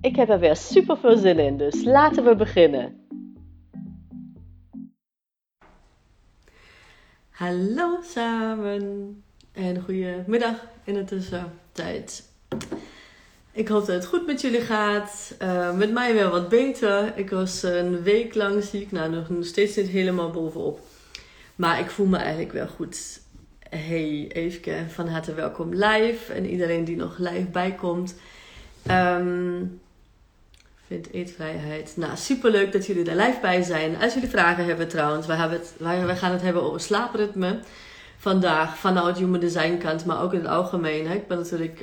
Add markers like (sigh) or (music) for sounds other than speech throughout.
Ik heb er weer super veel zin in, dus laten we beginnen. Hallo samen en goedemiddag in de tussentijd. Ik hoop dat het goed met jullie gaat. Uh, met mij weer wat beter. Ik was een week lang ziek, nou nog steeds niet helemaal bovenop. Maar ik voel me eigenlijk wel goed. Hey Eefke, van harte welkom live. En iedereen die nog live bijkomt. Um, vind eetvrijheid. Nou, superleuk dat jullie er live bij zijn. Als jullie vragen hebben trouwens, wij, hebben gaan het hebben over slaapritme. Vandaag vanuit human design kant, maar ook in het algemeen. Ik ben natuurlijk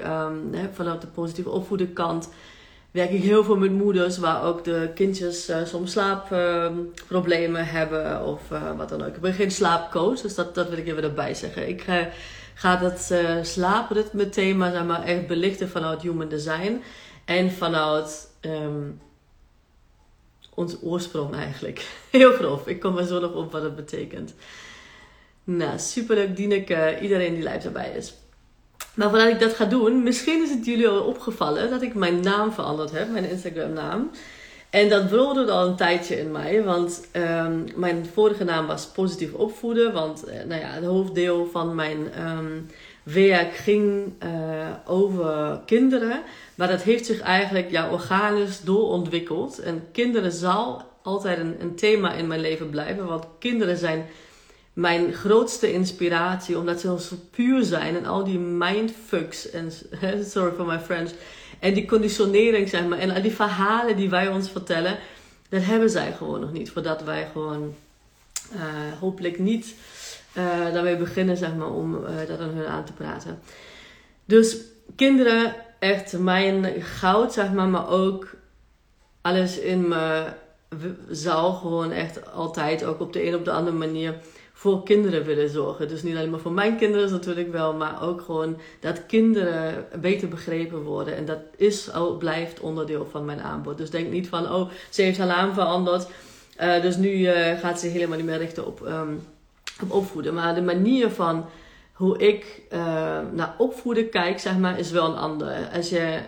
hè, vanuit de positieve opvoeden kant werk ik heel veel met moeders waar ook de kindjes uh, soms slaapproblemen uh, hebben of uh, wat dan ook. Ik ben geen slaapcoach, dus dat, dat wil ik even erbij zeggen. Ik eh, ga dat slaapritme thema zeg maar, echt belichten vanuit human design en vanuit um, ons oorsprong eigenlijk. (laughs) Heel grof. Ik kom er zo nog op wat het betekent. Nou, superleuk dien ik iedereen die live erbij is. Maar voordat ik dat ga doen, misschien is het jullie al opgevallen dat ik mijn naam veranderd heb, mijn Instagram naam. En dat broderde al een tijdje in mij, want um, mijn vorige naam was Positief Opvoeden. Want uh, nou ja, het hoofddeel van mijn um, werk ging uh, over kinderen. Maar dat heeft zich eigenlijk ja, organisch doorontwikkeld. En kinderen zal altijd een, een thema in mijn leven blijven, want kinderen zijn mijn grootste inspiratie, omdat ze zo puur zijn en al die mindfucks en (laughs) sorry for my French en die conditionering zeg maar en al die verhalen die wij ons vertellen, dat hebben zij gewoon nog niet, voordat wij gewoon uh, hopelijk niet uh, daarmee beginnen zeg maar om uh, dat aan hun aan te praten. Dus kinderen echt mijn goud zeg maar, maar ook alles in me zal gewoon echt altijd ook op de een of de andere manier voor kinderen willen zorgen. Dus niet alleen maar voor mijn kinderen natuurlijk wel, maar ook gewoon dat kinderen beter begrepen worden. En dat is, al blijft onderdeel van mijn aanbod. Dus denk niet van, oh, ze heeft haar naam veranderd. Uh, dus nu gaat ze helemaal niet meer richten op, um, op opvoeden. Maar de manier van hoe ik uh, naar opvoeden kijk, zeg maar, is wel een andere. Als je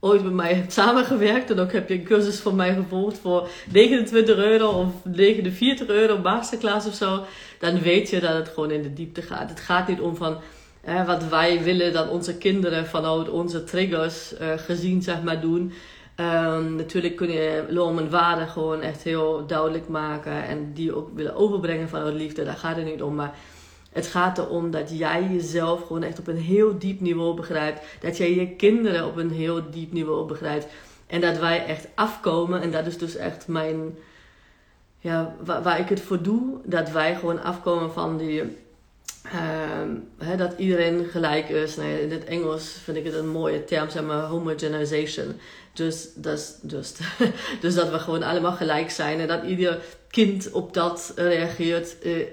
ooit met mij hebt samengewerkt. En ook heb je een cursus van mij gevolgd voor 29 euro of 49 euro masterclass of zo. Dan weet je dat het gewoon in de diepte gaat. Het gaat niet om van wat wij willen dat onze kinderen vanuit onze triggers uh, gezien zeg maar doen. Um, natuurlijk kun je loom en waarde gewoon echt heel duidelijk maken. En die ook willen overbrengen vanuit liefde. Daar gaat het niet om. Maar het gaat erom dat jij jezelf gewoon echt op een heel diep niveau begrijpt. Dat jij je kinderen op een heel diep niveau begrijpt. En dat wij echt afkomen. En dat is dus echt mijn. Ja, waar, ik het voor doe. Dat wij gewoon afkomen van die. Uh, dat iedereen gelijk is. In het Engels vind ik het een mooie term, zeg maar, homogenization. Dus, dus, dus, (laughs) dus dat we gewoon allemaal gelijk zijn en dat ieder kind op dat reageert. Uh,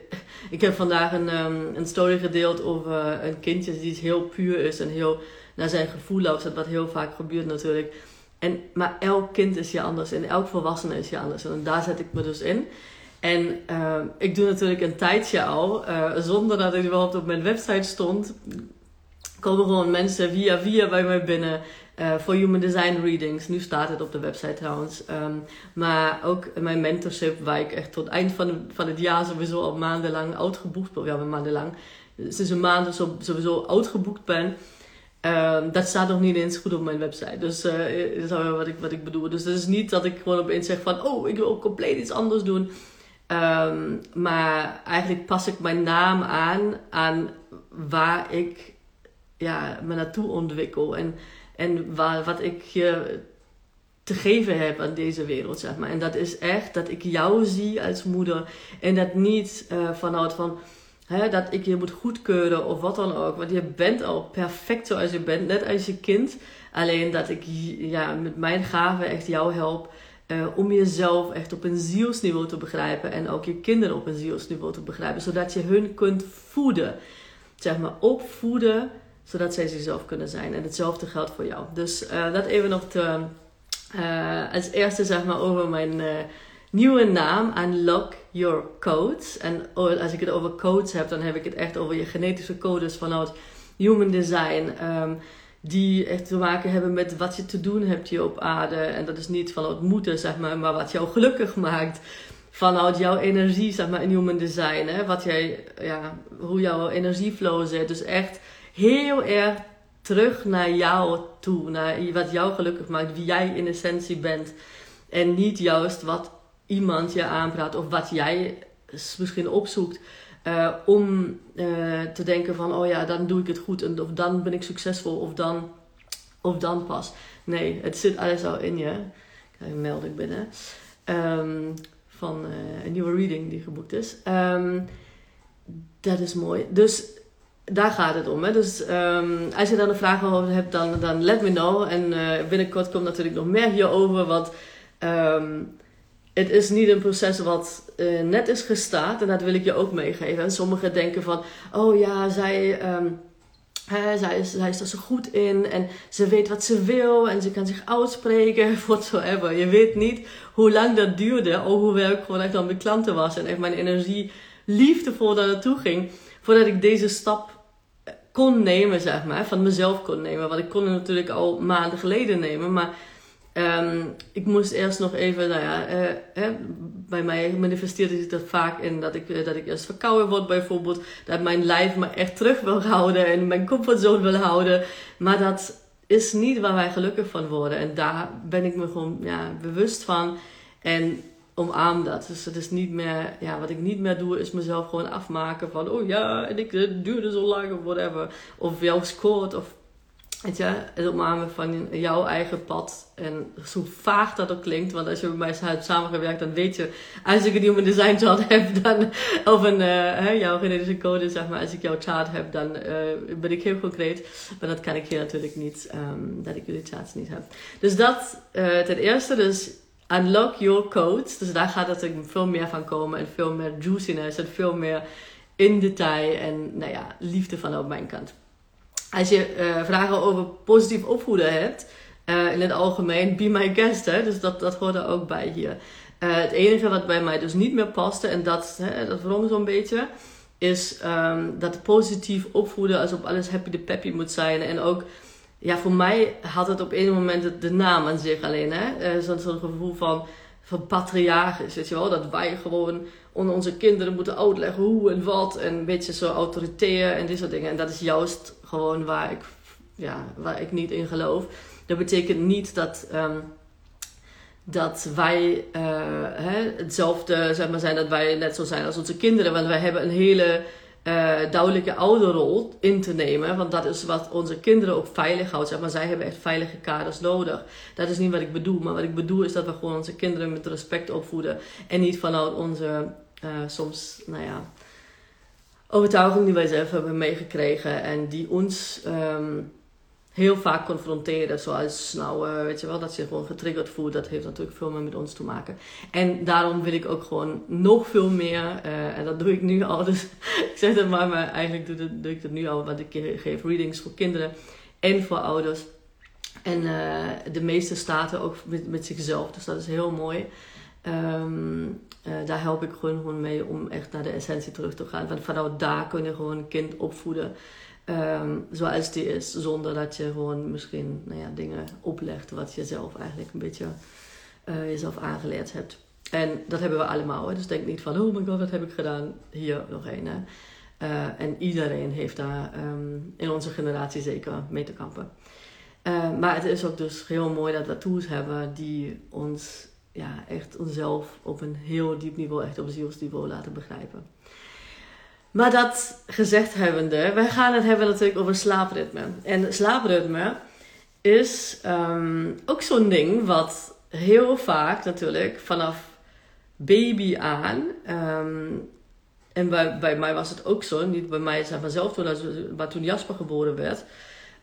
ik heb vandaag een, um, een story gedeeld over een kindje die heel puur is en heel naar zijn gevoel luistert, wat heel vaak gebeurt natuurlijk. En, maar elk kind is je anders en elk volwassene is je anders. En daar zet ik me dus in. En uh, ik doe natuurlijk een tijdje al, uh, zonder dat ik überhaupt op mijn website stond, komen gewoon mensen via via bij mij binnen voor Human Design Readings. Nu staat het op de website trouwens. Um, maar ook mijn mentorship, waar ik echt tot eind van, van het jaar sowieso al maandenlang uitgeboekt ben. Ja, maandenlang. Sinds een maand sowieso uitgeboekt ben. Um, dat staat nog niet eens goed op mijn website. Dus uh, dat is wat ik, wat ik bedoel. Dus het is niet dat ik gewoon opeens zeg van... Oh, ik wil ook compleet iets anders doen. Um, maar eigenlijk pas ik mijn naam aan aan waar ik ja, me naartoe ontwikkel. En en waar, wat ik je te geven heb aan deze wereld, zeg maar. En dat is echt dat ik jou zie als moeder. En dat niet uh, vanuit van, hè, dat ik je moet goedkeuren of wat dan ook. Want je bent al perfect zoals je bent, net als je kind. Alleen dat ik ja, met mijn gaven echt jou help uh, om jezelf echt op een zielsniveau te begrijpen. En ook je kinderen op een zielsniveau te begrijpen. Zodat je hun kunt voeden. Zeg maar opvoeden, zodat zij zichzelf kunnen zijn. En hetzelfde geldt voor jou. Dus dat even nog te, uh, als eerste zeg maar over mijn nieuwe naam. Unlock Your Codes. En als ik het over codes heb, dan heb ik het echt over je genetische codes vanuit Human Design. Um, die echt te maken hebben met wat je te doen hebt hier op aarde. En dat is niet vanuit moeten, zeg maar, maar wat jou gelukkig maakt. Vanuit jouw energie, zeg maar, in human design. Hè? Wat jij, ja, hoe jouw energieflow zit. Dus echt heel erg terug naar jou toe. Naar wat jou gelukkig maakt, wie jij in essentie bent. En niet juist wat iemand je aanpraat of wat jij misschien opzoekt. Uh, om uh, te denken van, oh ja, dan doe ik het goed en of dan ben ik succesvol of dan, of dan pas. Nee, het zit alles al in je. Kijk, een melding binnen. Um, van uh, een nieuwe reading die geboekt is. Um, dat is mooi. Dus daar gaat het om. Hè? Dus um, als je daar een vraag over hebt, dan, dan let me know. En binnenkort komt natuurlijk nog meer hierover. Want het is niet een proces wat uh, net is gestart. En dat wil ik je ook meegeven. En sommigen denken van, oh ja, zij, um, hè, zij, is, zij is er zo goed in. En ze weet wat ze wil. En ze kan zich uitspreken. (laughs) Whatsoever. Je weet niet hoe lang dat duurde. Of hoewel ik gewoon echt aan mijn klanten was. En echt mijn energie liefdevol daar naartoe ging. Voordat ik deze stap kon nemen, zeg maar. Van mezelf kon nemen. Want ik kon het natuurlijk al maanden geleden nemen. Maar Um, ik moest eerst nog even, nou ja, hè, bij mij manifesteert zich dat vaak in dat ik, uh, dat ik eerst verkouden word bijvoorbeeld. Dat mijn lijf me echt terug wil houden en mijn comfortzone wil houden. Maar dat is niet waar wij gelukkig van worden. En daar ben ik me gewoon ja, bewust van. En omarm dat. Dus het is niet meer, ja, wat ik niet meer doe, is mezelf gewoon afmaken van, oh ja, en ik duurde zo lang of whatever. Of jou scoort of Weet je, het omarmen van jouw eigen pad. En zo vaag dat ook klinkt, want als je bij mij hebt samengewerkt, dan weet je, als ik een human design chart (laughs) heb, dan, of een, uh, jouw genetische code, zeg maar, als ik jouw chart heb, dan uh, ben ik heel concreet. Maar dat kan ik hier natuurlijk niet, um, dat ik jullie charts niet heb. Dus dat uh, ten eerste, dus unlock your codes. Dus daar gaat natuurlijk veel meer van komen en veel meer juiciness en veel meer in detail en, nou ja, liefde van op mijn kant als je uh, vragen over positief opvoeden hebt, uh, in het algemeen, be my guest. Hè? Dus dat, dat hoort er ook bij hier. Uh, het enige wat bij mij dus niet meer paste, en dat, dat wrong zo'n beetje, is um, dat positief opvoeden als op alles happy de peppy moet zijn. En ook, ja, voor mij had het op een moment de naam aan zich alleen. hè Zo'n zo gevoel van, van patriarchisch, weet je wel. Dat wij gewoon onder onze kinderen moeten uitleggen hoe en wat. En een beetje zo autoritair en dit soort dingen. En dat is juist gewoon waar ik, ja, waar ik niet in geloof. Dat betekent niet dat, um, dat wij uh, hè, hetzelfde zeg maar, zijn, dat wij net zo zijn als onze kinderen. Want wij hebben een hele uh, duidelijke ouderrol in te nemen. Want dat is wat onze kinderen ook veilig houdt. Zeg maar zij hebben echt veilige kaders nodig. Dat is niet wat ik bedoel. Maar wat ik bedoel is dat we gewoon onze kinderen met respect opvoeden. En niet vanuit onze uh, soms, nou ja overtuiging die wij zelf hebben meegekregen en die ons um, heel vaak confronteren. Zoals, nou, uh, weet je wel, dat je gewoon getriggerd voelt. Dat heeft natuurlijk veel meer met ons te maken. En daarom wil ik ook gewoon nog veel meer, uh, en dat doe ik nu al. Dus (laughs) ik zeg het maar, maar eigenlijk doe, ik dat nu al. Want ik geef readings voor kinderen en voor ouders. En uh, de meeste staten ook met, met zichzelf. Dus dat is heel mooi. Uh, daar help ik gewoon, gewoon mee om echt naar de essentie terug te gaan. Want vanuit daar kun je gewoon een kind opvoeden um, zoals die is. Zonder dat je gewoon misschien nou ja, dingen oplegt wat je zelf eigenlijk een beetje uh, jezelf aangeleerd hebt. En dat hebben we allemaal. Hè? Dus denk niet van, oh my god, wat heb ik gedaan? Hier nog een. Hè? Uh, en iedereen heeft daar um, in onze generatie zeker mee te kampen. Uh, maar het is ook dus heel mooi dat we tools hebben die ons ja, echt onszelf op een heel diep niveau, echt op zielsniveau laten begrijpen. Maar dat gezegd hebbende, wij gaan het hebben natuurlijk over slaapritme. En slaapritme is um, ook zo'n ding wat heel vaak natuurlijk vanaf baby aan um, en bij, bij mij was het ook zo, niet bij mij zeg maar zelf toen, maar toen Jasper geboren werd.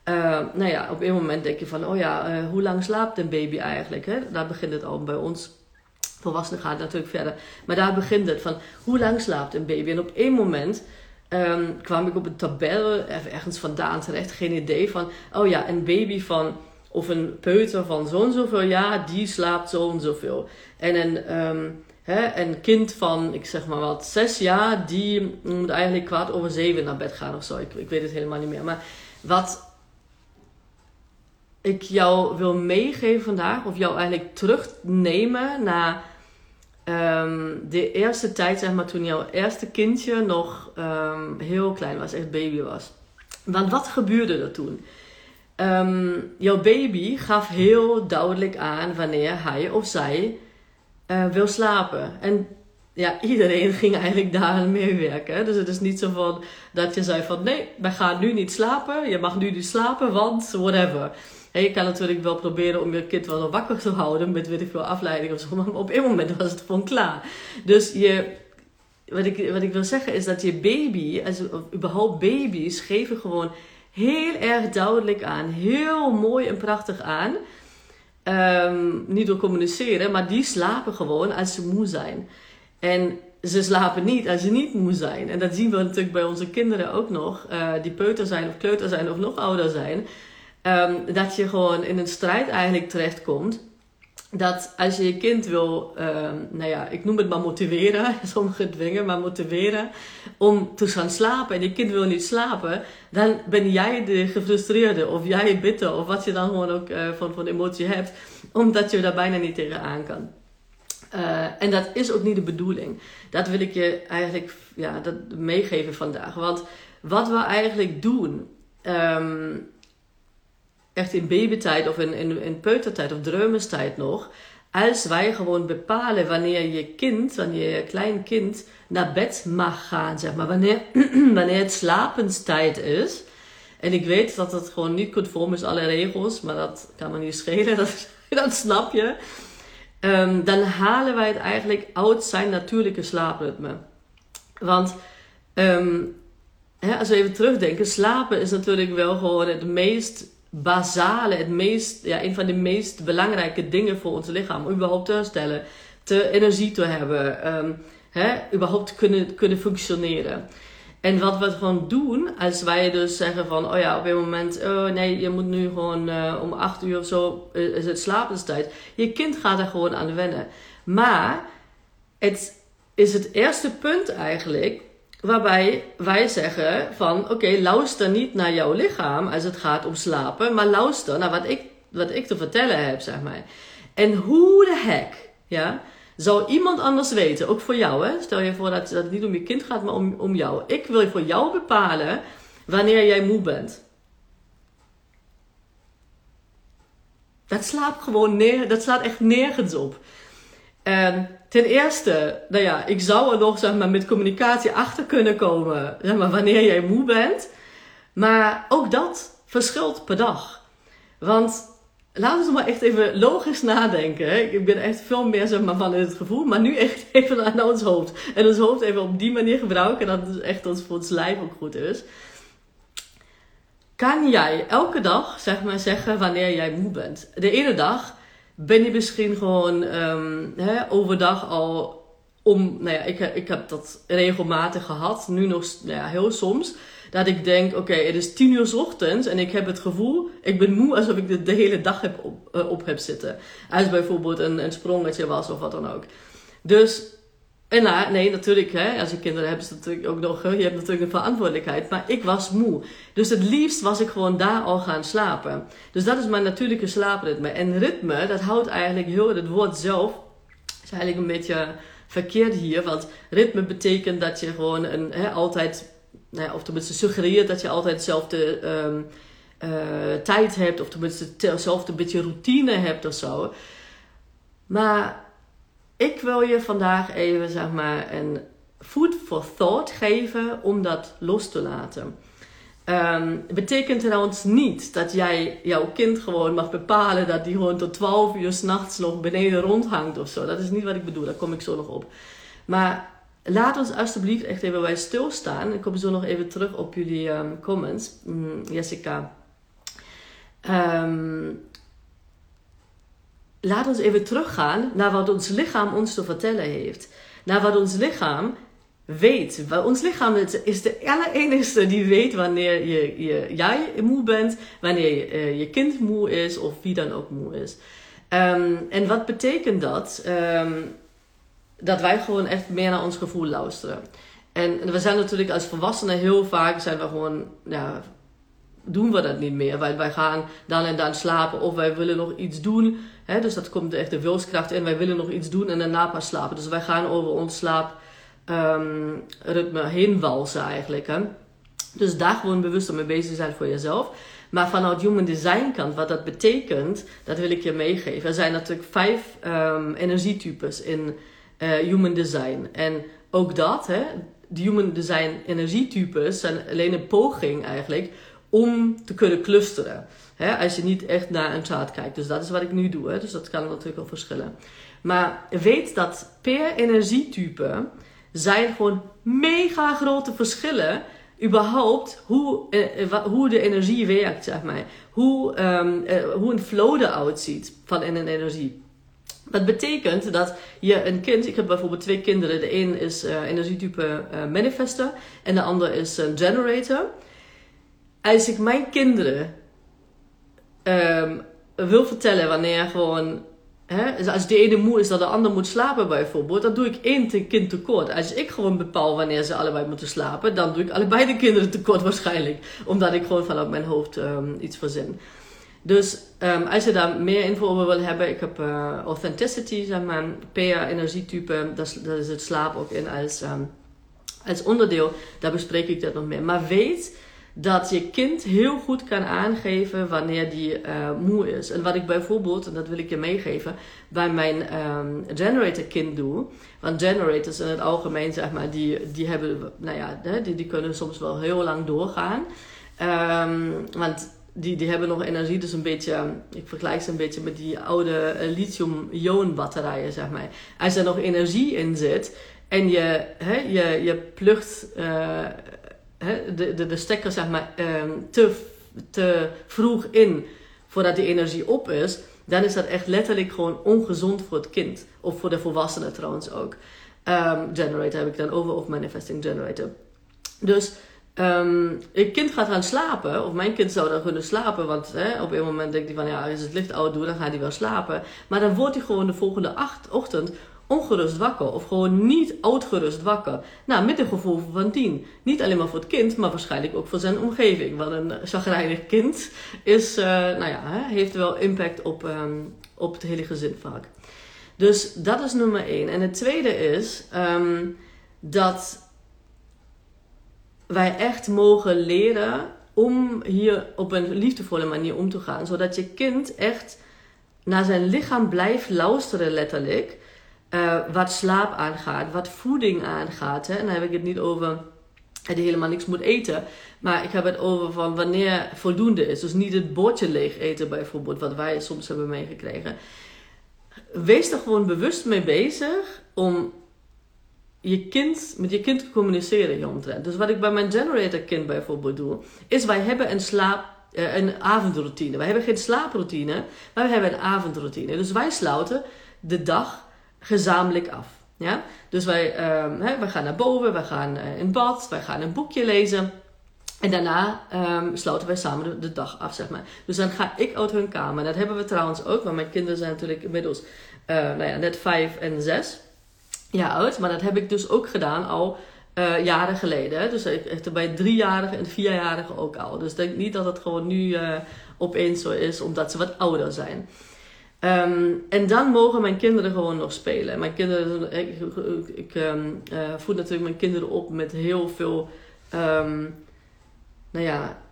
Uh, nou ja, op een moment denk je van, oh ja, uh, hoe lang slaapt een baby eigenlijk? Hè? Daar begint het al bij ons. Volwassenen gaat natuurlijk verder. Maar daar begint het van, hoe lang slaapt een baby? En op één moment um, kwam ik op een tabel ergens vandaan terecht, geen idee van, oh ja, een baby van, of een peuter van zo'n zoveel jaar, die slaapt zo'n zoveel. En een, um, hè, een kind van, ik zeg maar wat, zes jaar, die moet eigenlijk kwart over zeven naar bed gaan of zo. Ik, ik weet het helemaal niet meer. Maar wat ik jou wil meegeven vandaag, of jou eigenlijk terugnemen naar um, de eerste tijd, zeg maar, toen jouw eerste kindje nog um, heel klein was, echt baby was. Want wat gebeurde er toen? Um, jouw baby gaf heel duidelijk aan wanneer hij of zij uh, wil slapen. En ja, iedereen (laughs) ging eigenlijk daar meewerken. Dus het is niet zo van dat je zei van nee, wij gaan nu niet slapen. Je mag nu niet slapen, want whatever. Je kan natuurlijk wel proberen om je kind wel wakker te houden met weet ik veel afleiding of zo. Maar op een moment was het gewoon klaar. Dus je, wat, ik, wat ik wil zeggen is dat je baby, also, überhaupt baby's, geven gewoon heel erg duidelijk aan. Heel mooi en prachtig aan. Um, niet door communiceren, maar die slapen gewoon als ze moe zijn. En ze slapen niet als ze niet moe zijn. En dat zien we natuurlijk bij onze kinderen ook nog. Uh, die peuter zijn of kleuter zijn of nog ouder zijn. Um, dat je gewoon in een strijd eigenlijk terechtkomt. Dat als je je kind wil, um, nou ja, ik noem het maar motiveren, (laughs) sommige dwingen, maar motiveren om te gaan slapen en je kind wil niet slapen, dan ben jij de gefrustreerde of jij bitter of wat je dan gewoon ook uh, van, van emotie hebt, omdat je daar bijna niet tegenaan kan. Uh, en dat is ook niet de bedoeling. Dat wil ik je eigenlijk ja, dat meegeven vandaag. Want wat we eigenlijk doen, um, echt in babytijd of in, in, in peutertijd of dreumenstijd nog, als wij gewoon bepalen wanneer je kind, wanneer je klein kind naar bed mag gaan, zeg maar, wanneer, (clears throat) wanneer het slapenstijd is. En ik weet dat het gewoon niet conform is, alle regels, maar dat kan me niet schelen, (laughs) dat, dat snap je. Um, dan halen wij het eigenlijk uit zijn natuurlijke slaapritme. Want um, hè, als we even terugdenken, slapen is natuurlijk wel gewoon het meest basale, het meest, ja, een van de meest belangrijke dingen voor ons lichaam. Om überhaupt te herstellen, te energie te hebben, um, hè, überhaupt kunnen, kunnen functioneren. En wat we gewoon doen, als wij dus zeggen van, oh ja, op een moment, oh nee, je moet nu gewoon uh, om acht uur of zo, uh, is het slapenstijd. Je kind gaat er gewoon aan wennen. Maar het is het eerste punt eigenlijk Waarbij wij zeggen van oké, luister niet naar jouw lichaam als het gaat om slapen, maar luister naar wat ik, wat ik te vertellen heb, zeg maar. En hoe de heck, ja, zou iemand anders weten, ook voor jou, hè? stel je voor dat, dat het niet om je kind gaat, maar om, om jou. Ik wil voor jou bepalen wanneer jij moe bent. Dat slaat gewoon neer, dat slaat echt nergens op. En ten eerste, nou ja, ik zou er nog zeg maar, met communicatie achter kunnen komen zeg maar, wanneer jij moe bent. Maar ook dat verschilt per dag. Want laten we maar echt even logisch nadenken. Ik ben echt veel meer zeg maar, van het gevoel, maar nu echt (laughs) even aan ons hoofd. En ons hoofd even op die manier gebruiken, dat het echt ons voor ons lijf ook goed is. Kan jij elke dag zeg maar, zeggen wanneer jij moe bent? De ene dag ben je misschien gewoon um, hè, overdag al om, nou ja, ik, ik heb dat regelmatig gehad, nu nog nou ja, heel soms, dat ik denk, oké, het is tien uur s ochtends en ik heb het gevoel, ik ben moe alsof ik de, de hele dag heb op, uh, op heb zitten. Als bijvoorbeeld een, een sprongetje was of wat dan ook. Dus en nou, nee, natuurlijk, hè, als je kinderen hebt, is het natuurlijk ook nog, je hebt natuurlijk een verantwoordelijkheid. Maar ik was moe. Dus het liefst was ik gewoon daar al gaan slapen. Dus dat is mijn natuurlijke slaapritme. En ritme, dat houdt eigenlijk heel, het woord zelf, is eigenlijk een beetje verkeerd hier. Want ritme betekent dat je gewoon een, hè, altijd, nou ja, of tenminste suggereert dat je altijd dezelfde um, uh, tijd hebt. Of tenminste hetzelfde beetje routine hebt of zo. Maar ik wil je vandaag even zeg maar een food for thought geven om dat los te laten. Um, betekent trouwens niet dat jij jouw kind gewoon mag bepalen dat die gewoon tot 12 uur s'nachts nog beneden rondhangt of zo. Dat is niet wat ik bedoel, daar kom ik zo nog op. Maar laat ons alsjeblieft echt even bij stilstaan. Ik kom zo nog even terug op jullie ehm, comments, mm, Jessica. Um, laat ons even teruggaan naar wat ons lichaam ons te vertellen heeft. Naar wat ons lichaam weet. Ons lichaam is de allerenigste die weet wanneer je, je, jij moe bent, wanneer je, uh, je kind moe is of wie dan ook moe is. Um, en wat betekent dat? Um, dat wij gewoon echt meer naar ons gevoel luisteren. En we zijn natuurlijk als volwassenen heel vaak zijn we gewoon, ja, doen we dat niet meer. Wij, wij gaan dan en dan slapen of wij willen nog iets doen. Dus dat komt echt de wilskracht in. Wij willen nog iets doen en daarna pas slapen. Dus wij gaan over ons slaapritme um, heen walsen eigenlijk. Dus daar gewoon bewust mee bezig zijn voor jezelf. Maar vanuit human design kant, wat dat betekent, dat wil ik je meegeven. Er zijn natuurlijk vijf um, energietypes in uh, human design. En ook dat, hè, de human design energietypes zijn alleen een poging eigenlijk om te kunnen clusteren. Hè, als je niet echt naar een chart kijkt. Dus dat is wat ik nu doe. Hè, dus dat kan natuurlijk wel verschillen. Maar weet dat per energietype zijn gewoon mega grote verschillen überhaupt hoe, uh, hoe de energie werkt, zeg maar. Hoe, um, uh, hoe een flow eruit ziet van een energie. Dat betekent dat je een kind, ik heb bijvoorbeeld twee kinderen, de een is uh, energietype uh, manifester en de ander is een generator. Als ik mijn kinderen um, wil vertellen wanneer gewoon Hè? Als de ene moe is dat de ander moet slapen bijvoorbeeld, dan doe ik één kind tekort. Als ik gewoon bepaal wanneer ze allebei moeten slapen, dan doe ik allebei de kinderen tekort waarschijnlijk. Omdat ik gewoon vanuit mijn hoofd um, iets verzin. Dus um, als je daar meer info over wil hebben, ik heb uh, Authenticity, zeg maar, PA energietype, dat is, het slaap ook in als, als onderdeel. Daar bespreek ik dat nog meer. Maar weet dat je kind heel goed kan aangeven wanneer die uh, moe is. En wat ik bijvoorbeeld, en dat wil ik je meegeven, bij mijn um, generator kind doe. Want generators in het algemeen, zeg maar, die, die hebben, nou ja, die, die kunnen soms wel heel lang doorgaan. Um, want die, die hebben nog energie, dus een beetje, ik vergelijk ze een beetje met die oude eh, lithium-ion batterijen, zeg maar. Als er nog energie in zit en je, hè, je, je plugt uh, de, de, de stekker zeg maar, um, te, te vroeg in voordat die energie op is, dan is dat echt letterlijk gewoon ongezond voor het kind. Of voor de volwassenen trouwens ook. Um, generator heb ik dan over, of manifesting generator. Dus um, een kind gaat gaan slapen, of mijn kind zou dan kunnen slapen, want hè, op een moment denkt hij van ja, als het licht oud doe, dan gaat hij wel slapen. Maar dan wordt hij gewoon de volgende acht, ochtend ongerust wakker of gewoon niet oudgerust wakker. Nou, met een gevoel van tien. Niet alleen maar voor het kind, maar waarschijnlijk ook voor zijn omgeving. Want een chagrijnig kind is, uh, nou ja, heeft wel impact op, um, op het hele gezin vaak. Dus dat is nummer één. En het tweede is um, dat wij echt mogen leren om hier op een liefdevolle manier om te gaan. Zodat je kind echt naar zijn lichaam blijft luisteren letterlijk. Uh, wat slaap aangaat, wat voeding aangaat. Hè? En dan heb ik het niet over dat je helemaal niks moet eten. Maar ik heb het over van wanneer voldoende is. Dus niet het bordje leeg eten bijvoorbeeld, wat wij soms hebben meegekregen. Wees er gewoon bewust mee bezig om je kind, met je kind te communiceren hieromtrent. Dus wat ik bij mijn generator kind bijvoorbeeld doe, is wij hebben een slaap, uh, een avondroutine. Wij hebben geen slaaproutine, maar we hebben een avondroutine. Dus wij sluiten de dag gezamenlijk af. Ja? Dus wij, um, hè, wij gaan naar boven, wij gaan uh, in bad, wij gaan een boekje lezen. En daarna um, sluiten wij samen de, dag af, zeg maar. Dus dan ga ik uit hun kamer. Dat hebben we trouwens ook, want mijn kinderen zijn natuurlijk inmiddels uh, nou ja, net vijf en zes jaar oud. Maar dat heb ik dus ook gedaan al uh, jaren geleden. Dus echt bij driejarigen en vierjarigen ook al. Dus denk niet dat het gewoon nu opeens zo is, omdat ze wat ouder zijn. Um, en dan mogen mijn kinderen gewoon nog spelen. Mijn kinderen, ik, ik um, uh, voed natuurlijk mijn kinderen op met heel veel, um, nou ja,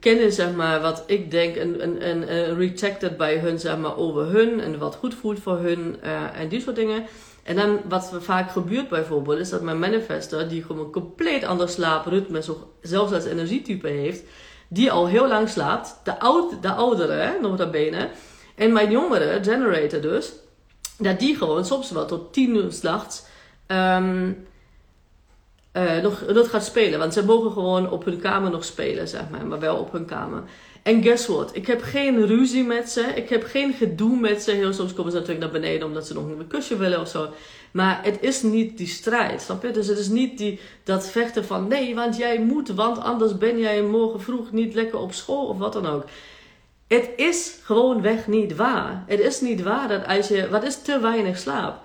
kennen zeg maar wat ik denk en, en, en rejected bij hun zeg maar over hun en wat goed voelt voor hun uh, en die soort dingen. En dan wat vaak gebeurt bijvoorbeeld is dat mijn manifester die gewoon compleet ander slaapritme, zelfs als energietype heeft, die al heel lang slaapt. De, oud, de oudere, nog benen. En mijn jongere, generator dus, dat die gewoon soms wel tot tien uur s'nachts ehm, eh, nog, nog gaat spelen. Want ze mogen gewoon op hun kamer nog spelen, zeg maar. Maar wel op hun kamer. En guess what? Ik heb geen ruzie met ze. Ik heb geen gedoe met ze. Heel soms komen ze natuurlijk naar beneden omdat ze nog een kusje willen of zo. Maar het is niet die strijd, snap je? Dus het is niet die, dat vechten van nee, want jij moet, want anders ben jij morgen vroeg niet lekker op school of wat dan ook. Het is gewoonweg niet waar. Het is niet waar dat als je, wat is te weinig slaap?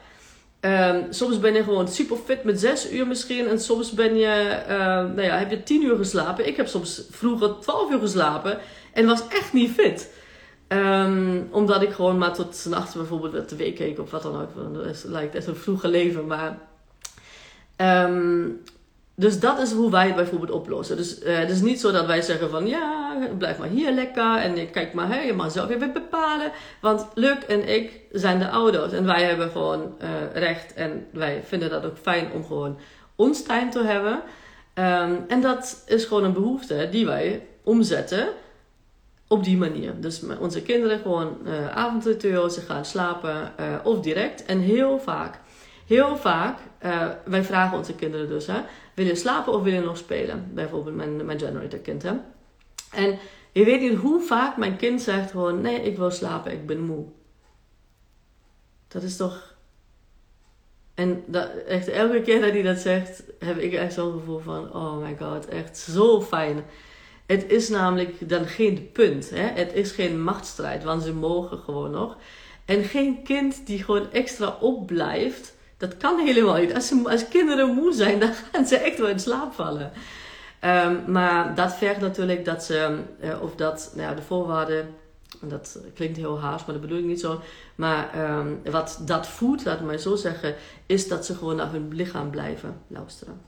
Um, soms ben je gewoon super fit met 6 uur misschien. En soms ben je, uh, nou ja, heb je 10 uur geslapen. Ik heb soms vroeger 12 uur geslapen. En was echt niet fit. Um, omdat ik gewoon maar tot nachts bijvoorbeeld de tv keek of wat dan ook. Dat lijkt echt een vroege leven. Maar um, dus dat is hoe wij het bijvoorbeeld oplossen. Dus uh, het is niet zo dat wij zeggen van ja, blijf maar hier lekker en kijk maar, hè, je mag zelf even bepalen. Want Luc en ik zijn de ouders en wij hebben gewoon uh, recht en wij vinden dat ook fijn om gewoon ons tijd te hebben. Um, en dat is gewoon een behoefte die wij omzetten op die manier. Dus onze kinderen gewoon uh, avondritueel, ze gaan slapen of direct en heel vaak. Heel vaak, wij vragen onze kinderen dus, hè, je slapen of wil je nog spelen? Bijvoorbeeld mijn, mijn generator kind. Hè? En je weet niet hoe vaak mijn kind zegt gewoon, nee, ik wil slapen, ik ben moe. Dat is toch... En dat, echt elke keer dat hij dat zegt, heb ik echt zo'n gevoel van, oh my god, echt zo fijn. Het is namelijk dan geen punt. Hè? Het is geen machtsstrijd, want ze mogen gewoon nog. En geen kind die gewoon extra opblijft dat kan helemaal niet. Als, als kinderen moe zijn, (laughs) dan gaan ze echt wel in slaap vallen. Um, maar dat vergt natuurlijk dat ze, uh, of dat, nou ja, de voorwaarden, dat klinkt heel haast, maar dat bedoel ik niet zo. Maar um, wat dat voedt, laat ik maar zo zeggen, is dat ze gewoon naar hun lichaam blijven luisteren.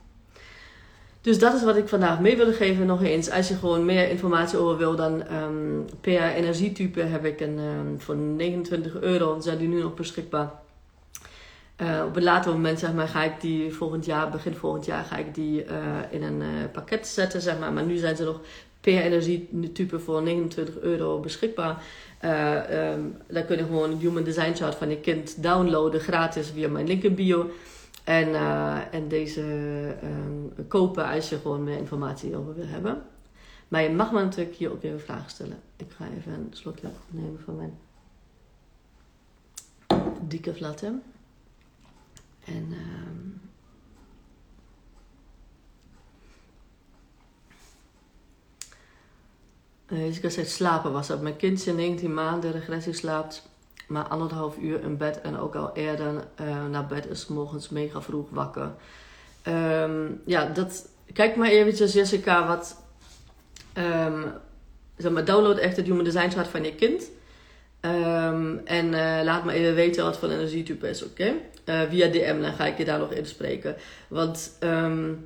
Dus dat is wat ik vandaag mee wil geven. Nog eens, als je gewoon meer informatie over wil, dan um, per energietype heb ik een voor 29 euro, zijn die nu nog beschikbaar uh, op een later moment zeg maar, ga ik die volgend jaar, begin volgend jaar, ga ik die uh, in een uh, pakket zetten. Zeg maar. maar nu zijn ze nog per energietype voor 29 euro beschikbaar. Um, dan kun je gewoon een Human Design Chart van je kind downloaden gratis via mijn link in bio. En, en deze um, kopen als je gewoon meer informatie over wil hebben. Maar je mag me natuurlijk hier ook even vragen stellen. Ik ga even een slokje nemen van mijn dikke flatten. En um, ik zei slapen was dat. Mijn kindje 19 maanden regressie slaapt maar anderhalf uur in bed en ook al eerder uh, naar bed is morgens mega vroeg wakker. Um, ja, dat, kijk maar eventjes Jessica wat um, zeg maar, download echt het Human Design Chart van je kind. Um, en uh, laat me even weten wat voor energietype is, oké? Okay? Uh, via DM, dan ga ik je daar nog in spreken. Want um,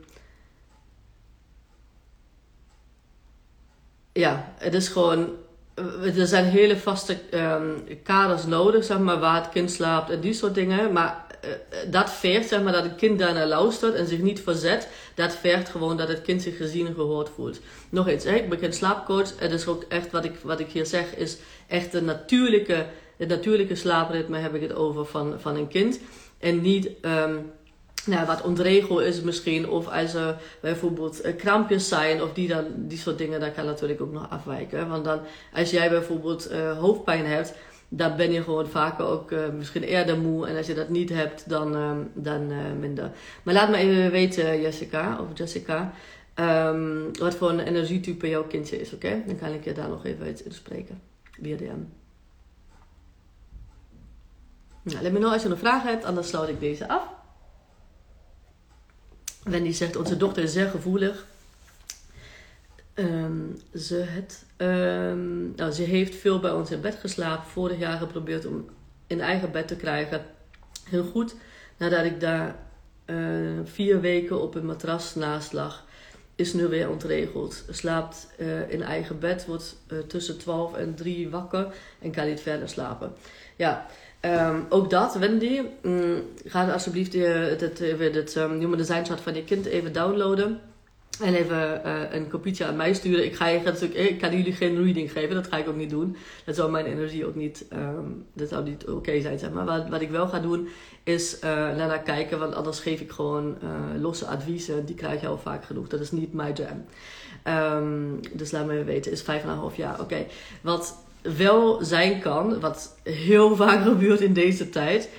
ja, het is gewoon. Er zijn hele vaste um, kaders nodig, zeg maar, waar het kind slaapt en die soort dingen. Maar uh, dat vergt, zeg maar, dat het kind daarnaar luistert en zich niet verzet. Dat vergt gewoon dat het kind zich gezien en gehoord voelt. Nog eens, hè, ik ben geen slaapcoach. Het is ook echt wat ik, wat ik hier zeg, is echt de natuurlijke, het natuurlijke slaapritme heb ik het over van, van een kind. En niet um, nou, wat ontregel is misschien. Of als er bijvoorbeeld eh, krampjes zijn of die, dan, die soort dingen, dat kan natuurlijk ook nog afwijken. Want dan, als jij bijvoorbeeld uh, hoofdpijn hebt, dan ben je gewoon vaker ook uh, misschien eerder moe. En als je dat niet hebt, dan, um, dan minder. Maar laat me even weten, Jessica, of Jessica, um, wat voor een energietype jouw kindje is, oké? Dan kan ik je daar nog even iets in spreken via DM. Nou, let me know als je nog vragen hebt, anders sluit ik deze af. Wendy zegt, onze dochter is zeer gevoelig. Um, ze, het, um, nou, ze heeft veel bij ons in bed geslapen. Vorig jaar geprobeerd om in eigen bed te krijgen. Heel goed. Nadat ik daar uh, vier weken op een matras naast lag, is nu weer ontregeld. Slaapt uh, in eigen bed, wordt uh, tussen 12 en 3 wakker en kan niet verder slapen. Ja, um, ook dat, Wendy. Mm, ga alsjeblieft het, het um, Human Design Chart van je kind even downloaden. En even uh, een kopietje aan mij sturen. Ik, ga je, ik kan jullie geen reading geven, dat ga ik ook niet doen. Dat zou mijn energie ook niet, um, dat zou niet oké zijn, zeg maar. Wat, wat ik wel ga doen, is uh, naar kijken, want anders geef ik gewoon losse adviezen. Die krijg je al vaak genoeg. Dat is niet mijn jam. Dus laat me weten, is vijf en een half jaar. Oké, wat wel zijn kan, wat heel (laughs) vaak gebeurt in deze tijd,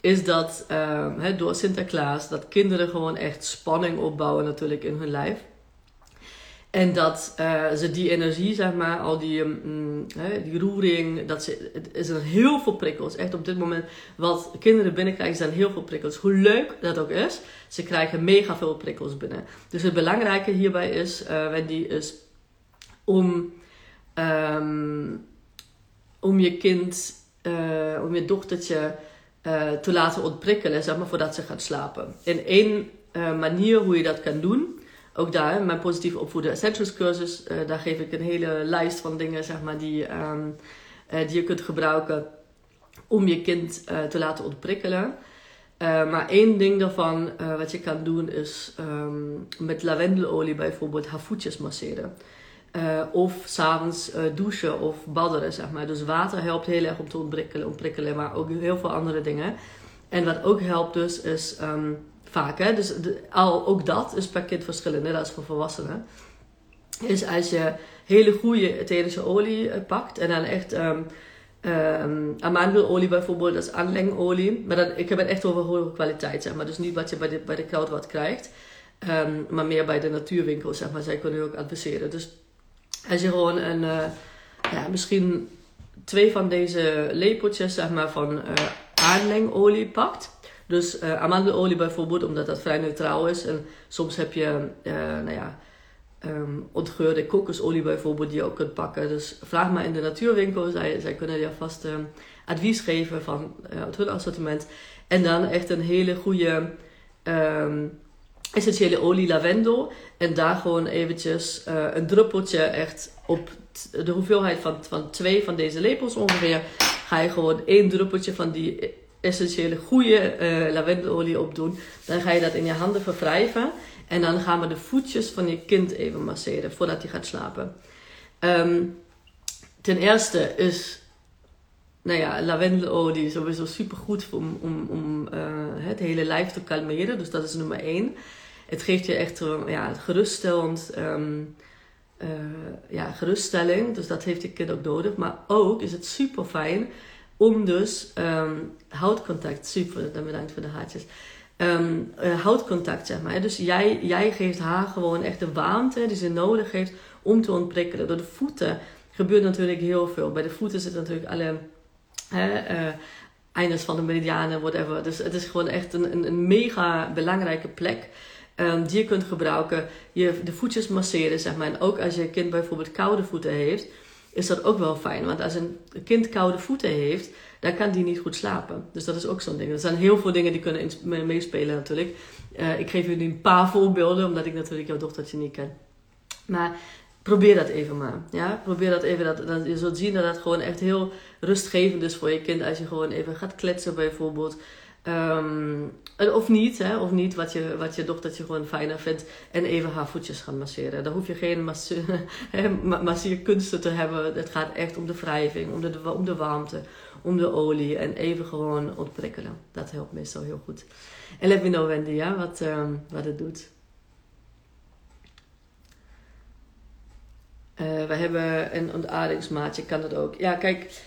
is dat uh, door Sinterklaas dat kinderen gewoon echt spanning opbouwen natuurlijk in hun lijf. En dat uh, ze die energie, zeg maar, al die, um, die roering, dat ze, er heel veel prikkels. Echt op dit moment, wat kinderen binnenkrijgen, zijn heel veel prikkels. Hoe leuk dat ook is, ze krijgen mega veel prikkels binnen. Dus het belangrijke hierbij is, uh, Wendy, is om, um, om je kind, uh, om je dochtertje te laten ontprikkelen, zeg maar, voordat ze gaat slapen. In één manier hoe je dat kan doen ook daar, mijn positieve opvoeden essentials cursus, daar geef ik een hele lijst van dingen zeg maar, die, uh, die je kunt gebruiken om je kind te laten ontprikkelen. maar één ding daarvan wat je kan doen is um, met lavendelolie bijvoorbeeld haar voetjes masseren. Of s'avonds douchen of badderen, zeg maar. Dus water helpt heel erg om te ontprikkelen, ontprikkelen maar ook heel veel andere dingen. En wat ook helpt dus is... Um, vaak. Hè? Dus al, ook dat is per kind verschillend, net als voor volwassenen. Is als je hele goede etherische olie eh, pakt en dan echt um, um, amandelolie bijvoorbeeld, dat is aanlengolie. Maar dan, ik heb het echt over hoge kwaliteit, zeg maar. Dus niet wat je bij de, bij de kruidvat krijgt, maar meer bij de natuurwinkels, zeg maar. Zij kunnen ook adviseren. Dus als je gewoon een, uh, ja, misschien twee van deze lepeltjes, zeg maar, van uh, pakt dus uh, amandelolie bijvoorbeeld, omdat dat vrij neutraal is. En soms heb je, nou ja, um, ontgeurde kokosolie bijvoorbeeld die je ook kunt pakken. Dus vraag maar in de natuurwinkel. Zij, zij kunnen je vast um, advies geven van het hun assortiment. En dan echt een hele goede um, essentiële olie lavendel. En daar gewoon eventjes een druppeltje echt op de hoeveelheid van, van twee van deze lepels ongeveer. Ga je gewoon één druppeltje van die essentiële goede uh, lavendelolie opdoen. Dan ga je dat in je handen verwrijven. En dan gaan we de voetjes van je kind even masseren voordat hij gaat slapen. Um, ten eerste is nou ja, lavendelolie sowieso super goed om, om, om uh, het hele lijf te kalmeren. Dus dat is nummer één. Het geeft je echt ja, geruststellend, um, uh, ja, geruststelling. Dus dat heeft je kind ook nodig. Maar ook is het super fijn om dus um, houtcontact, super, dan bedankt voor de haartjes. Um, uh, houtcontact, zeg maar. Dus jij, jij geeft haar gewoon echt de warmte die ze nodig heeft om te ontprikkelen. Door de voeten gebeurt natuurlijk heel veel. Bij de voeten zitten natuurlijk alle hè, van de meridianen, whatever. Dus het is gewoon echt een, een, een mega belangrijke plek. Um, die je kunt gebruiken. Je de voetjes masseren, zeg maar. En ook als je kind bijvoorbeeld koude voeten heeft is dat ook wel fijn. Want als een kind koude voeten heeft, dan kan die niet goed slapen. Dus dat is ook zo'n ding. Er zijn heel veel dingen die kunnen meespelen natuurlijk. Uh, ik geef jullie een paar voorbeelden, omdat ik natuurlijk jouw dochtertje niet ken. Maar probeer dat even maar. Ja? Probeer dat even. Dat, dat, je zult zien dat dat gewoon echt heel rustgevend is voor je kind. Als je gewoon even gaat kletsen bijvoorbeeld. Um, of niet, hè, of niet wat je, wat je dochtertje gewoon fijner vindt. En even haar voetjes gaan masseren. Daar hoef je geen (laughs) masseerkunsten te hebben. Het gaat echt om de wrijving, om de, om de warmte, om de olie. En even gewoon ontprikkelen. Dat helpt meestal heel goed. En let me know Wendy, ja, wat, um, wat het doet. Uh, we hebben een ontaardingsmaatje, kan dat ook. Ja, kijk,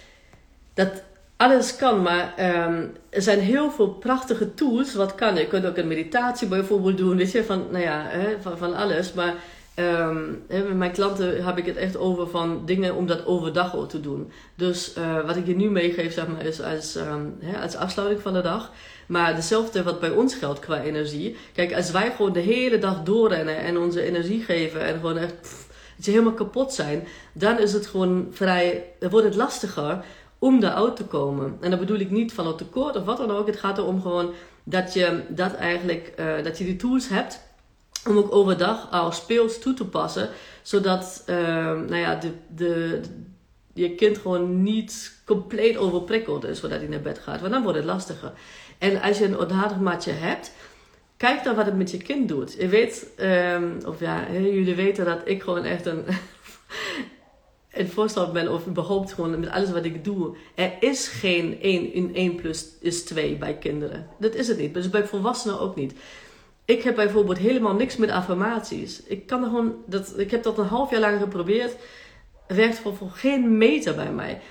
dat alles kan, maar um, er zijn heel veel prachtige tools. Wat kan? Je kunt ook een meditatie bijvoorbeeld doen, weet je, van, nou ja, hè, van, van alles. Maar um, hè, met mijn klanten heb ik het echt over van dingen om dat overdag ook te doen. Dus uh, wat ik je nu meegeef, zeg maar, is als, um, hè, als afsluiting van de dag. Maar dezelfde wat bij ons geldt qua energie. Kijk, als wij gewoon de hele dag doorrennen en onze energie geven en gewoon echt helemaal kapot zijn, dan is het gewoon vrij, wordt het lastiger om daaruit te komen. En dat bedoel ik niet van het tekort of wat dan ook. Het gaat erom gewoon dat je dat eigenlijk, uh, dat je die tools hebt om ook overdag al speels toe te passen. Zodat uh, nou ja, de, de, je kind gewoon niet compleet overprikkeld is zodat hij naar bed gaat. Want dan wordt het lastiger. En als je een matje hebt, kijk dan wat het met je kind doet. Je weet, ehm, of ja, jullie weten dat ik gewoon echt een, een voorstander ben, of überhaupt gewoon met alles wat ik doe. Er is geen 1 in 1 plus is 2 bij kinderen. Dat is het niet. Dus bij volwassenen ook niet. Ik heb bijvoorbeeld helemaal niks met affirmaties. Ik kan gewoon, dat, ik heb dat een half jaar lang geprobeerd. Werkt voor, voor geen meter bij mij.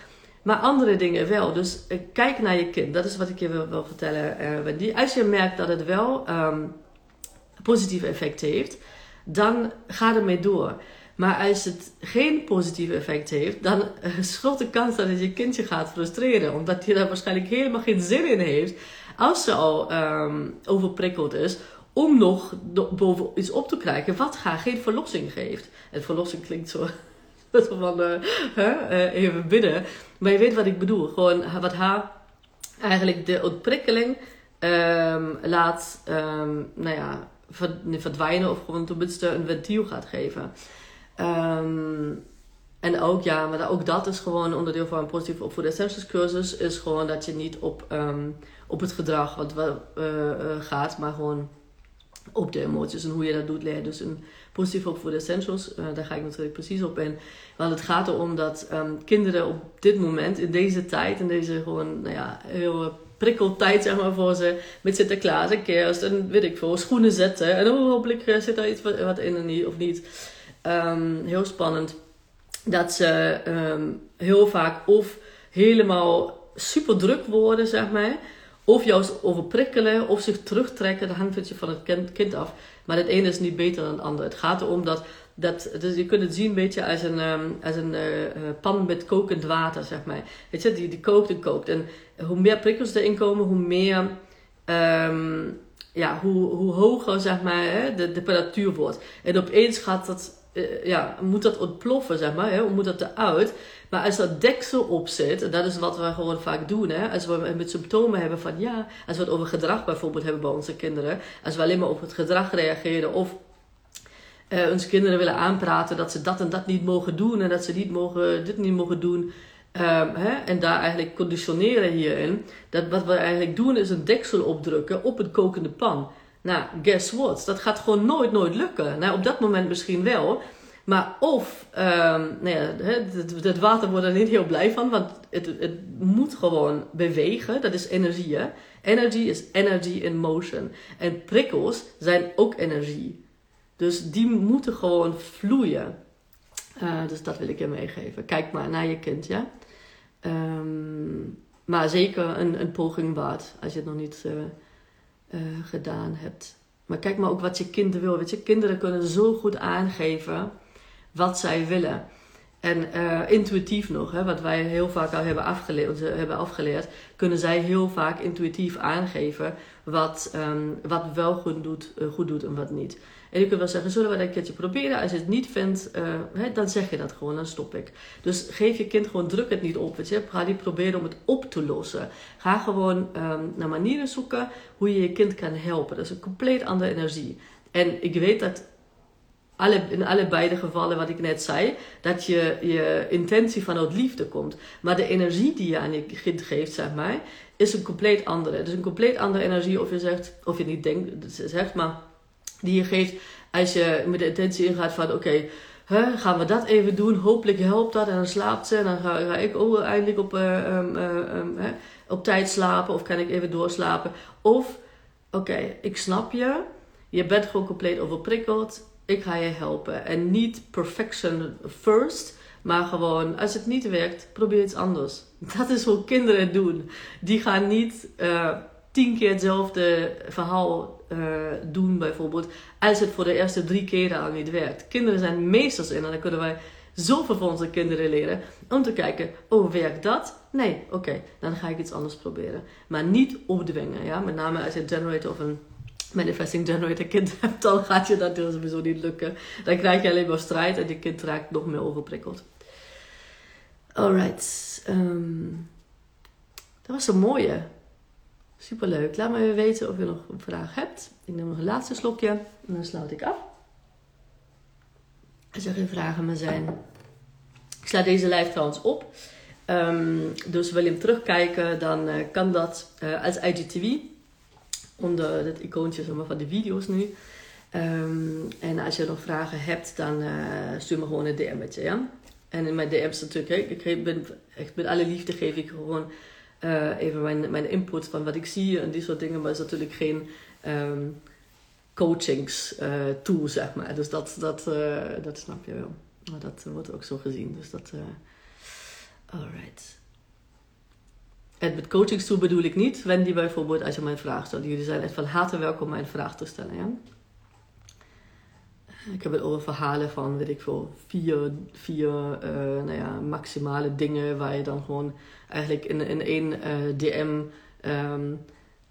Maar andere dingen wel. Dus uh, kijk naar je kind. Dat is wat ik je wil, wil vertellen. Die, als je merkt dat het wel um, positief effect heeft, dan ga ermee door. Maar als het geen positief effect heeft, dan is grote kans dat het je kindje gaat frustreren. Omdat hij daar waarschijnlijk helemaal geen zin in heeft. Als ze al um, overprikkeld is, om nog boven iets op te krijgen wat haar geen verlossing geeft. En verlossing klinkt zo (laughs) van uh, uh, even bidden. Maar je weet wat ik bedoel. Gewoon wat haar eigenlijk de ontprikkeling um, laat um, nou ja, verdwijnen of gewoon tenminste een ventiel gaat geven. Um, en ook, ja, maar ook dat is gewoon onderdeel van een positieve opvoeden essentials cursus. Is gewoon dat je niet op, um, op het gedrag wat uh, uh, gaat, maar gewoon op de emoties en hoe je dat doet leren. Dus een positief opvoeden essentials, uh, daar ga ik natuurlijk precies op in. Want het gaat erom dat um, kinderen op dit moment, in deze tijd, in deze gewoon, nou ja, heel prikkeltijd zeg maar voor ze, met Sinterklaas en kerst en weet ik veel, schoenen zetten. En hopelijk zit daar iets wat in of niet. Um, heel spannend. Dat ze um, heel vaak of helemaal super druk worden, zeg maar. Of juist overprikkelen of zich terugtrekken. Dat hangt van het kind, kind af. Maar het ene is niet beter dan het andere. Het gaat erom dat, dat dus je kunt het zien een beetje als een, um, als een uh, pan met kokend water, zeg maar. Weet je, die, die kookt en kookt. En hoe meer prikkels erin komen, hoe meer... Ja, hoe, hoe hoger zeg maar, hè, de, de temperatuur wordt. En opeens gaat dat uh, ja, moet dat ontploffen, zeg maar. Hè? Moet dat eruit? Maar als dat deksel op zit, en dat is wat we gewoon vaak doen, hè? als we met symptomen hebben van ja, als we het over gedrag bijvoorbeeld hebben bij onze kinderen, als we alleen maar op het gedrag reageren of uh, onze kinderen willen aanpraten dat ze dat en dat niet mogen doen en dat ze niet mogen, dit niet mogen doen. Um, hè? En daar eigenlijk conditioneren hierin. Dat wat we eigenlijk doen is een deksel opdrukken op een kokende pan. Nou, guess what? Dat gaat gewoon nooit, nooit lukken. Nou, op dat moment misschien wel. Maar of, um, nou ja, het, het, water wordt er niet heel blij van, want het, het moet gewoon bewegen. Dat is energie, hè? Energy is energy in motion. En prikkels zijn ook energie. Dus die moeten gewoon vloeien. Uh, dus dat wil ik je meegeven. Kijk maar naar je kind, ja. Um, maar zeker een, een poging waard, als je het nog niet... Uh, uh, gedaan hebt. Maar kijk maar ook wat je kind wil. Weet je, kinderen kunnen zo goed aangeven wat zij willen. En uh, intuïtief nog, hè, wat wij heel vaak al hebben afgeleerd, hebben afgeleerd, kunnen zij heel vaak intuïtief aangeven wat, um, wat wel goed doet, uh, goed doet en wat niet. En je kunt wel zeggen, zullen we dat een keertje proberen? Als je het niet vindt, uh, hè, dan zeg je dat gewoon, dan stop ik. Dus geef je kind gewoon, druk het niet op. Je? Ga niet proberen om het op te lossen. Ga gewoon um, naar manieren zoeken hoe je je kind kan helpen. Dat is een compleet andere energie. En ik weet dat alle, in allebei de gevallen wat ik net zei, dat je, je intentie vanuit liefde komt. Maar de energie die je aan je kind geeft, zeg maar, is een compleet andere. Het is een compleet andere energie of je zegt, of je niet denkt, zegt, maar die je geeft als je met de intentie ingaat van oké, okay, gaan we dat even doen, hopelijk helpt dat en dan slaapt ze en dan ga, ik ook eindelijk op, uh, um, uh, um, op tijd slapen of kan ik even doorslapen. Of oké, ik snap je, je bent gewoon compleet overprikkeld, ik ga je helpen. En niet perfection first, maar gewoon als het niet werkt, probeer iets anders. (laughs) Dat is hoe kinderen doen. Die gaan niet uh, tien keer hetzelfde verhaal doen, bijvoorbeeld, als het voor de eerste drie keren al niet werkt. Kinderen zijn meesters in en dan kunnen wij zoveel van onze kinderen leren om te kijken: oh, werkt dat? Nee, oké, dan ga ik iets anders proberen. Maar niet opdwingen, ja, met name als je een generator of een manifesting generator kind (laughs) hebt, dan gaat je dat dus sowieso niet lukken. Dan krijg je alleen maar strijd en je kind raakt nog meer overprikkeld. Alright. Um, dat was een mooie. Superleuk. Laat me weten of je nog een vraag hebt. Ik neem nog een laatste slokje en dan sluit ik af. Als er geen vragen meer zijn. Ik sla deze live trouwens op. Um, dus wil je hem terugkijken, dan uh, kan dat uh, als IGTV. onder het icoontje maar, van de video's nu. Ehm, en als je nog vragen hebt, dan stuur me gewoon een DM'tje, ja? En in mijn DM's natuurlijk, ik ben met alle liefde geef ik gewoon even mijn, mijn input van wat ik zie en die soort dingen. Maar is natuurlijk geen um, coachings tool, zeg maar. Dus dat, dat, dat snap je wel. Maar dat wordt ook zo gezien. Dus dat. alright. En met coachingstoel bedoel ik niet, Wendy bijvoorbeeld, als je mij een vraag stelt. Jullie zijn echt van harte welkom mijn vraag te stellen. Ja? Ik heb het over verhalen van, weet ik veel, vier, vier uh, nou ja, maximale dingen waar je dan gewoon eigenlijk in, in één uh, DM um, ehm,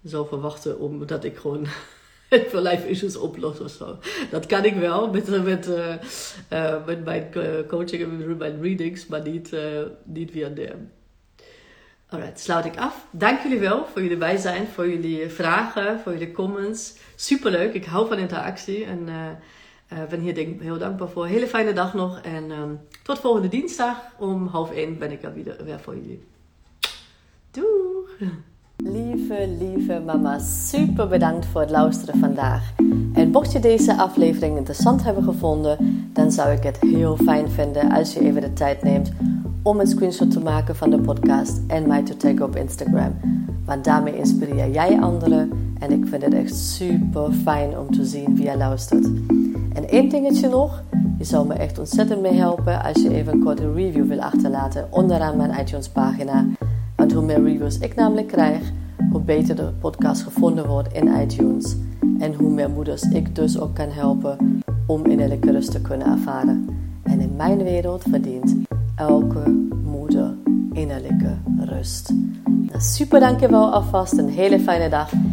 zou verwachten omdat ik gewoon (laughs) veel life issues oplos of zo. Dat kan ik wel met, met, uh, met mijn coaching en met mijn readings, maar niet, niet via DM. Alright, sluit ik af. Dank jullie wel voor jullie bijzijn, voor jullie vragen, voor jullie comments. Superleuk, ik hou van interactie en uh, ben hier denk, heel dankbaar voor. Hele fijne dag nog en um, tot volgende dinsdag om half één ben ik er weer, weer voor jullie. Doeg! Lieve, lieve mama, super bedankt voor het luisteren vandaag. En mocht je deze aflevering interessant hebben gevonden, dan zou ik het heel fijn vinden als je even de tijd neemt om een screenshot te maken van de podcast en mij te taggen op Instagram. Want daarmee inspireer jij anderen en ik vind het echt super fijn om te zien wie je luistert. En één dingetje nog, je zou me echt ontzettend mee helpen als je even een korte review wil achterlaten onderaan mijn iTunes pagina. Want hoe meer reviews ik namelijk krijg, hoe beter de podcast gevonden wordt in iTunes. En hoe meer moeders ik dus ook kan helpen om innerlijke rust te kunnen ervaren. En in mijn wereld verdient elke moeder innerlijke rust. Nou, super dankjewel alvast, een hele fijne dag